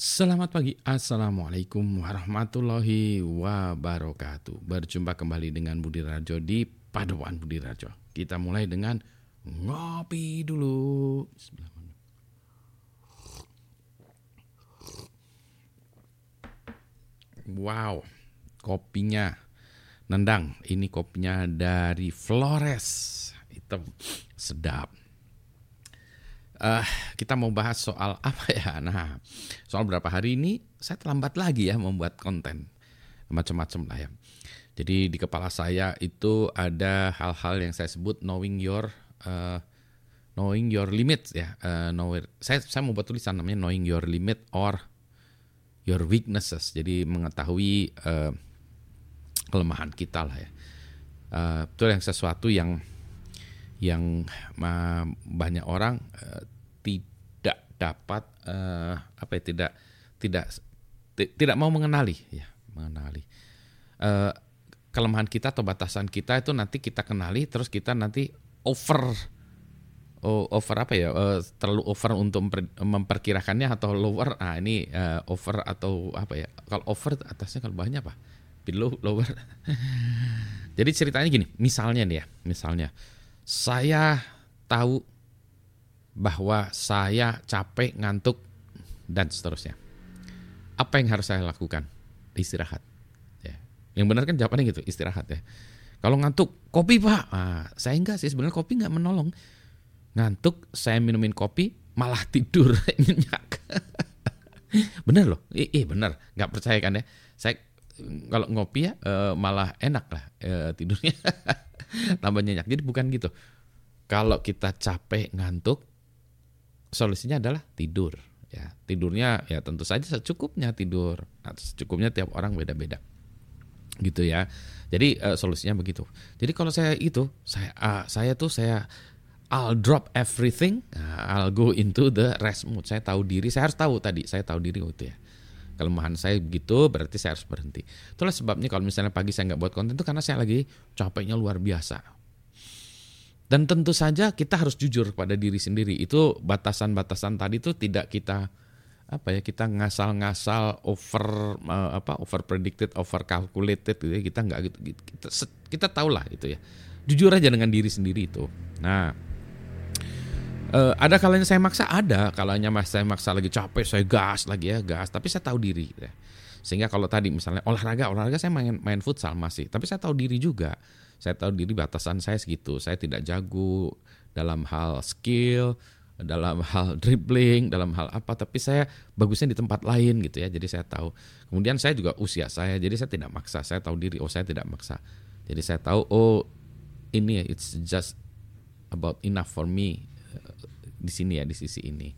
Selamat pagi, Assalamualaikum warahmatullahi wabarakatuh. Berjumpa kembali dengan Budi Rajo di Paduan Budi Rajo. Kita mulai dengan ngopi dulu. Wow, kopinya nendang. Ini kopinya dari Flores. Hitam, sedap uh, kita mau bahas soal apa ya? Nah, soal berapa hari ini saya terlambat lagi ya membuat konten macam-macam lah ya. Jadi di kepala saya itu ada hal-hal yang saya sebut knowing your uh, knowing your limits ya. Uh, knowing, saya saya mau buat tulisan namanya knowing your limit or your weaknesses. Jadi mengetahui uh, kelemahan kita lah ya. Uh, itu yang sesuatu yang yang uh, banyak orang uh, tidak dapat uh, apa ya tidak tidak tidak mau mengenali ya mengenali. Uh, kelemahan kita atau batasan kita itu nanti kita kenali terus kita nanti over oh, over apa ya uh, terlalu over untuk memper, memperkirakannya atau lower ah ini uh, over atau apa ya kalau over atasnya kalau banyak apa? Below lower. Jadi ceritanya gini misalnya nih ya misalnya saya tahu bahwa saya capek, ngantuk, dan seterusnya. Apa yang harus saya lakukan? Istirahat. Ya. Yang benar kan jawabannya gitu, istirahat ya. Kalau ngantuk, kopi pak. Nah, saya enggak sih, sebenarnya kopi nggak menolong. Ngantuk, saya minumin kopi, malah tidur nyenyak. bener loh, iya bener, nggak percaya kan ya. Saya kalau ngopi ya e, malah enak lah e, tidurnya. tambah nyenyak. Jadi bukan gitu. Kalau kita capek, ngantuk, solusinya adalah tidur. Ya, tidurnya ya tentu saja secukupnya tidur. Nah, secukupnya tiap orang beda-beda. Gitu ya. Jadi uh, solusinya begitu. Jadi kalau saya itu, saya uh, saya tuh saya I'll drop everything, I'll go into the rest mode. Saya tahu diri, saya harus tahu tadi, saya tahu diri waktu ya kelemahan saya begitu berarti saya harus berhenti. Itulah sebabnya kalau misalnya pagi saya nggak buat konten itu karena saya lagi capeknya luar biasa. Dan tentu saja kita harus jujur kepada diri sendiri. Itu batasan-batasan tadi itu tidak kita apa ya kita ngasal-ngasal over uh, apa over predicted over calculated gitu ya. Kita nggak gitu kita kita tahu lah itu ya. Jujur aja dengan diri sendiri itu. Nah Uh, ada kalanya saya maksa ada, kalanya mas saya maksa lagi capek, saya gas lagi ya gas. Tapi saya tahu diri, ya. sehingga kalau tadi misalnya olahraga, olahraga saya main main futsal masih, tapi saya tahu diri juga. Saya tahu diri batasan saya segitu. Saya tidak jago dalam hal skill, dalam hal dribbling, dalam hal apa. Tapi saya bagusnya di tempat lain gitu ya. Jadi saya tahu. Kemudian saya juga usia saya, jadi saya tidak maksa. Saya tahu diri, oh saya tidak maksa. Jadi saya tahu, oh ini it's just about enough for me di sini ya di sisi ini.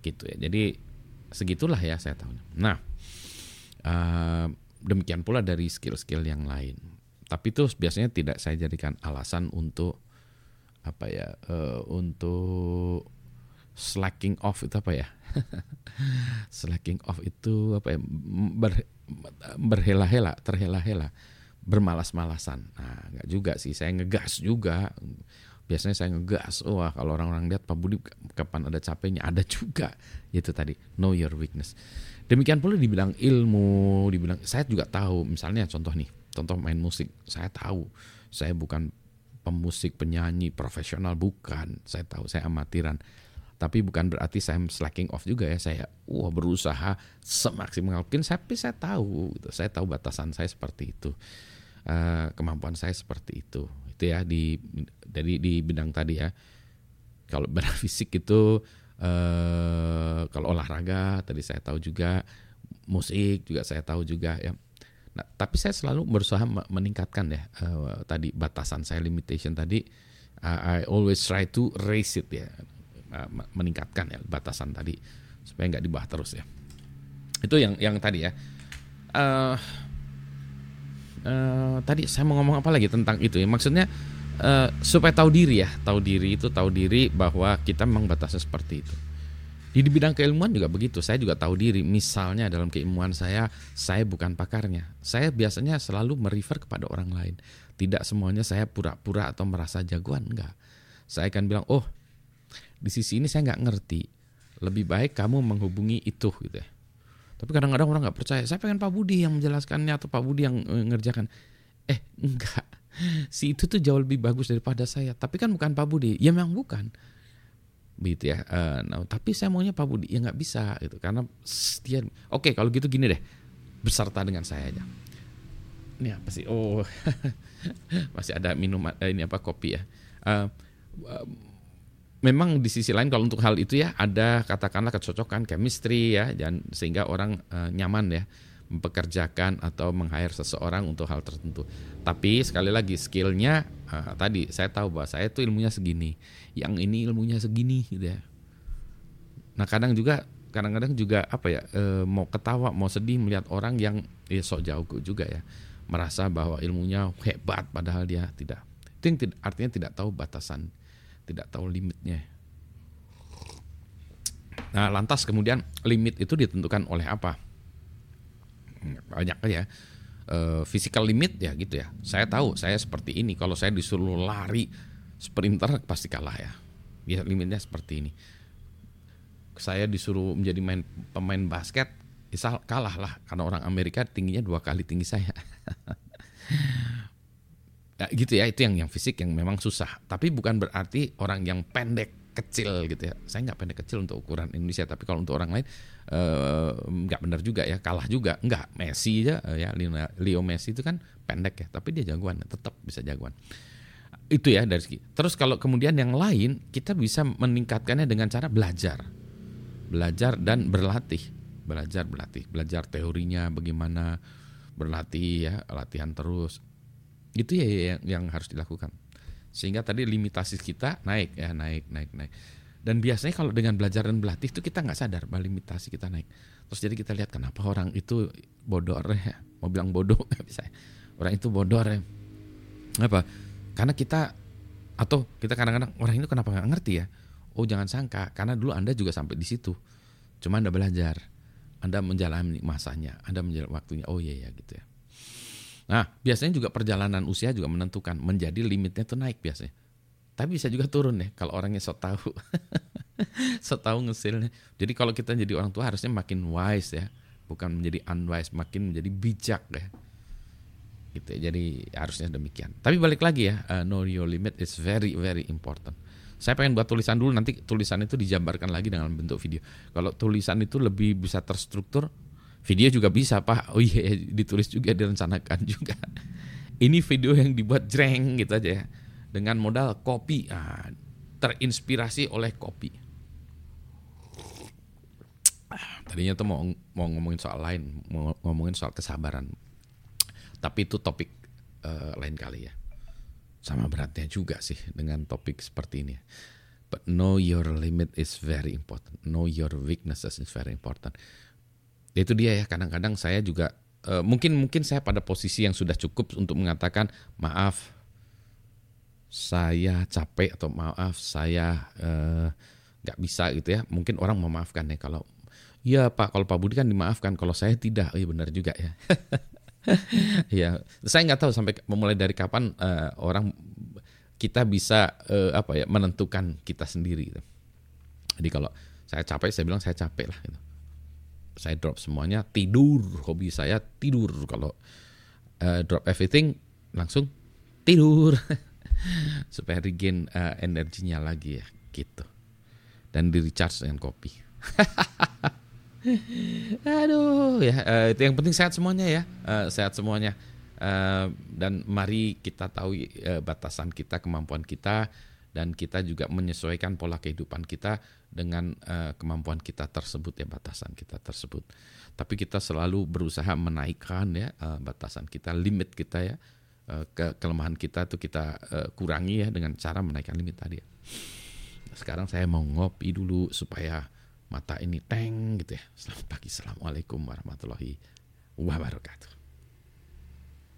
Gitu ya. Jadi segitulah ya saya tahu nah uh, demikian pula dari skill-skill yang lain. Tapi itu biasanya tidak saya jadikan alasan untuk apa ya uh, untuk slacking off itu apa ya? Slacking off itu apa ya ber, berhela-hela terhela-hela bermalas-malasan. Nah nggak juga sih. Saya ngegas juga biasanya saya ngegas wah kalau orang-orang lihat Pak Budi kapan ada capeknya? Ada juga. Itu tadi know your weakness. Demikian pula dibilang ilmu dibilang saya juga tahu misalnya contoh nih contoh main musik saya tahu saya bukan pemusik penyanyi profesional bukan. Saya tahu saya amatiran. Tapi bukan berarti saya slacking off juga ya saya wah berusaha semaksimal mungkin. Tapi saya tahu saya tahu batasan saya seperti itu. Uh, kemampuan saya seperti itu itu ya di dari di bidang tadi ya. Kalau bidang fisik itu eh, kalau olahraga tadi saya tahu juga, musik juga saya tahu juga ya. Nah, tapi saya selalu berusaha meningkatkan ya uh, tadi batasan saya limitation tadi. I always try to raise it ya, uh, meningkatkan ya batasan tadi supaya nggak dibahas terus ya. Itu yang yang tadi ya. Uh, uh, tadi saya mau ngomong apa lagi tentang itu ya? Maksudnya uh, supaya tahu diri ya tahu diri itu tahu diri bahwa kita memang batasnya seperti itu. Di bidang keilmuan juga begitu saya juga tahu diri. Misalnya dalam keilmuan saya saya bukan pakarnya. Saya biasanya selalu merefer kepada orang lain. Tidak semuanya saya pura-pura atau merasa jagoan enggak. Saya akan bilang oh di sisi ini saya nggak ngerti. Lebih baik kamu menghubungi itu gitu ya Tapi kadang-kadang orang nggak percaya. Saya pengen Pak Budi yang menjelaskannya atau Pak Budi yang eh, ngerjakan. Eh enggak, si itu tuh jauh lebih bagus daripada saya. Tapi kan bukan Pak Budi. Ya memang bukan. Begitu ya. Uh, nah, tapi saya maunya Pak Budi. Ya nggak bisa gitu. Karena dia. Oke kalau gitu gini deh. Beserta dengan saya aja. Ini apa sih? Oh, masih ada minum eh, ini apa kopi ya. Uh, memang di sisi lain kalau untuk hal itu ya ada katakanlah kecocokan chemistry ya dan sehingga orang uh, nyaman ya mempekerjakan atau meng-hire seseorang untuk hal tertentu. Tapi sekali lagi skillnya uh, tadi saya tahu bahwa saya itu ilmunya segini, yang ini ilmunya segini gitu ya. Nah kadang juga kadang-kadang juga apa ya uh, mau ketawa mau sedih melihat orang yang ya sok jauh juga ya merasa bahwa ilmunya hebat padahal dia tidak. Itu yang tidak, artinya tidak tahu batasan tidak tahu limitnya. Nah, lantas kemudian limit itu ditentukan oleh apa? Banyak ya. E, physical limit ya gitu ya. Saya tahu saya seperti ini. Kalau saya disuruh lari sprinter pasti kalah ya. Ya limitnya seperti ini. Saya disuruh menjadi main pemain basket, kalah lah karena orang Amerika tingginya dua kali tinggi saya. ya, gitu ya itu yang yang fisik yang memang susah. Tapi bukan berarti orang yang pendek kecil gitu ya. Saya nggak pendek kecil untuk ukuran Indonesia tapi kalau untuk orang lain eh, nggak uh, benar juga ya kalah juga. Nggak Messi aja uh, ya Leo Messi itu kan pendek ya tapi dia jagoan tetap bisa jagoan. Itu ya dari segi. Terus kalau kemudian yang lain kita bisa meningkatkannya dengan cara belajar. Belajar dan berlatih. Belajar berlatih. Belajar teorinya bagaimana berlatih ya latihan terus itu ya yang, yang harus dilakukan. Sehingga tadi limitasi kita naik ya, naik, naik, naik. Dan biasanya kalau dengan belajar dan berlatih itu kita nggak sadar bahwa limitasi kita naik. Terus jadi kita lihat kenapa orang itu bodoh ya. Mau bilang bodoh nggak bisa. Orang itu bodoh ya. Apa? Karena kita atau kita kadang-kadang orang itu kenapa nggak ngerti ya? Oh jangan sangka karena dulu anda juga sampai di situ. Cuma anda belajar, anda menjalani masanya, anda menjalani waktunya. Oh iya ya gitu ya. Nah, biasanya juga perjalanan usia juga menentukan menjadi limitnya tuh naik biasanya. Tapi bisa juga turun ya kalau orangnya sok tahu. sok tahu ngesilnya. Jadi kalau kita jadi orang tua harusnya makin wise ya, bukan menjadi unwise, makin menjadi bijak ya. Gitu ya. Jadi harusnya demikian. Tapi balik lagi ya, uh, know your limit is very very important. Saya pengen buat tulisan dulu nanti tulisan itu dijabarkan lagi dengan bentuk video. Kalau tulisan itu lebih bisa terstruktur, Video juga bisa pak. Oh iya ditulis juga direncanakan juga. Ini video yang dibuat jreng gitu aja ya. Dengan modal kopi. Nah, terinspirasi oleh kopi. Tadinya tuh mau mau ngomongin soal lain, mau ngomongin soal kesabaran. Tapi itu topik uh, lain kali ya. Sama beratnya juga sih dengan topik seperti ini. But know your limit is very important. Know your weaknesses is very important itu dia ya kadang-kadang saya juga uh, mungkin mungkin saya pada posisi yang sudah cukup untuk mengatakan maaf saya capek atau maaf saya eh, nggak uh, bisa gitu ya. Mungkin orang memaafkan ya kalau ya pak kalau pak Budi kan dimaafkan kalau saya tidak. Oh, iya benar juga ya. Ya saya nggak tahu sampai memulai dari kapan uh, orang kita bisa uh, apa ya menentukan kita sendiri gitu. jadi kalau saya capek saya bilang saya capek lah gitu saya drop semuanya tidur hobi saya tidur. Kalau uh, drop everything langsung tidur. Supaya regain uh, energinya lagi ya gitu. Dan di recharge dengan kopi. Aduh ya uh, itu yang penting sehat semuanya ya. Uh, sehat semuanya. Uh, dan mari kita tahu uh, batasan kita kemampuan kita dan kita juga menyesuaikan pola kehidupan kita dengan uh, kemampuan kita tersebut ya batasan kita tersebut. Tapi kita selalu berusaha menaikkan ya uh, batasan kita, limit kita ya. Uh, ke kelemahan kita tuh kita uh, kurangi ya dengan cara menaikkan limit tadi. Ya. Sekarang saya mau ngopi dulu supaya mata ini teng gitu ya. Selamat pagi, assalamualaikum warahmatullahi wabarakatuh.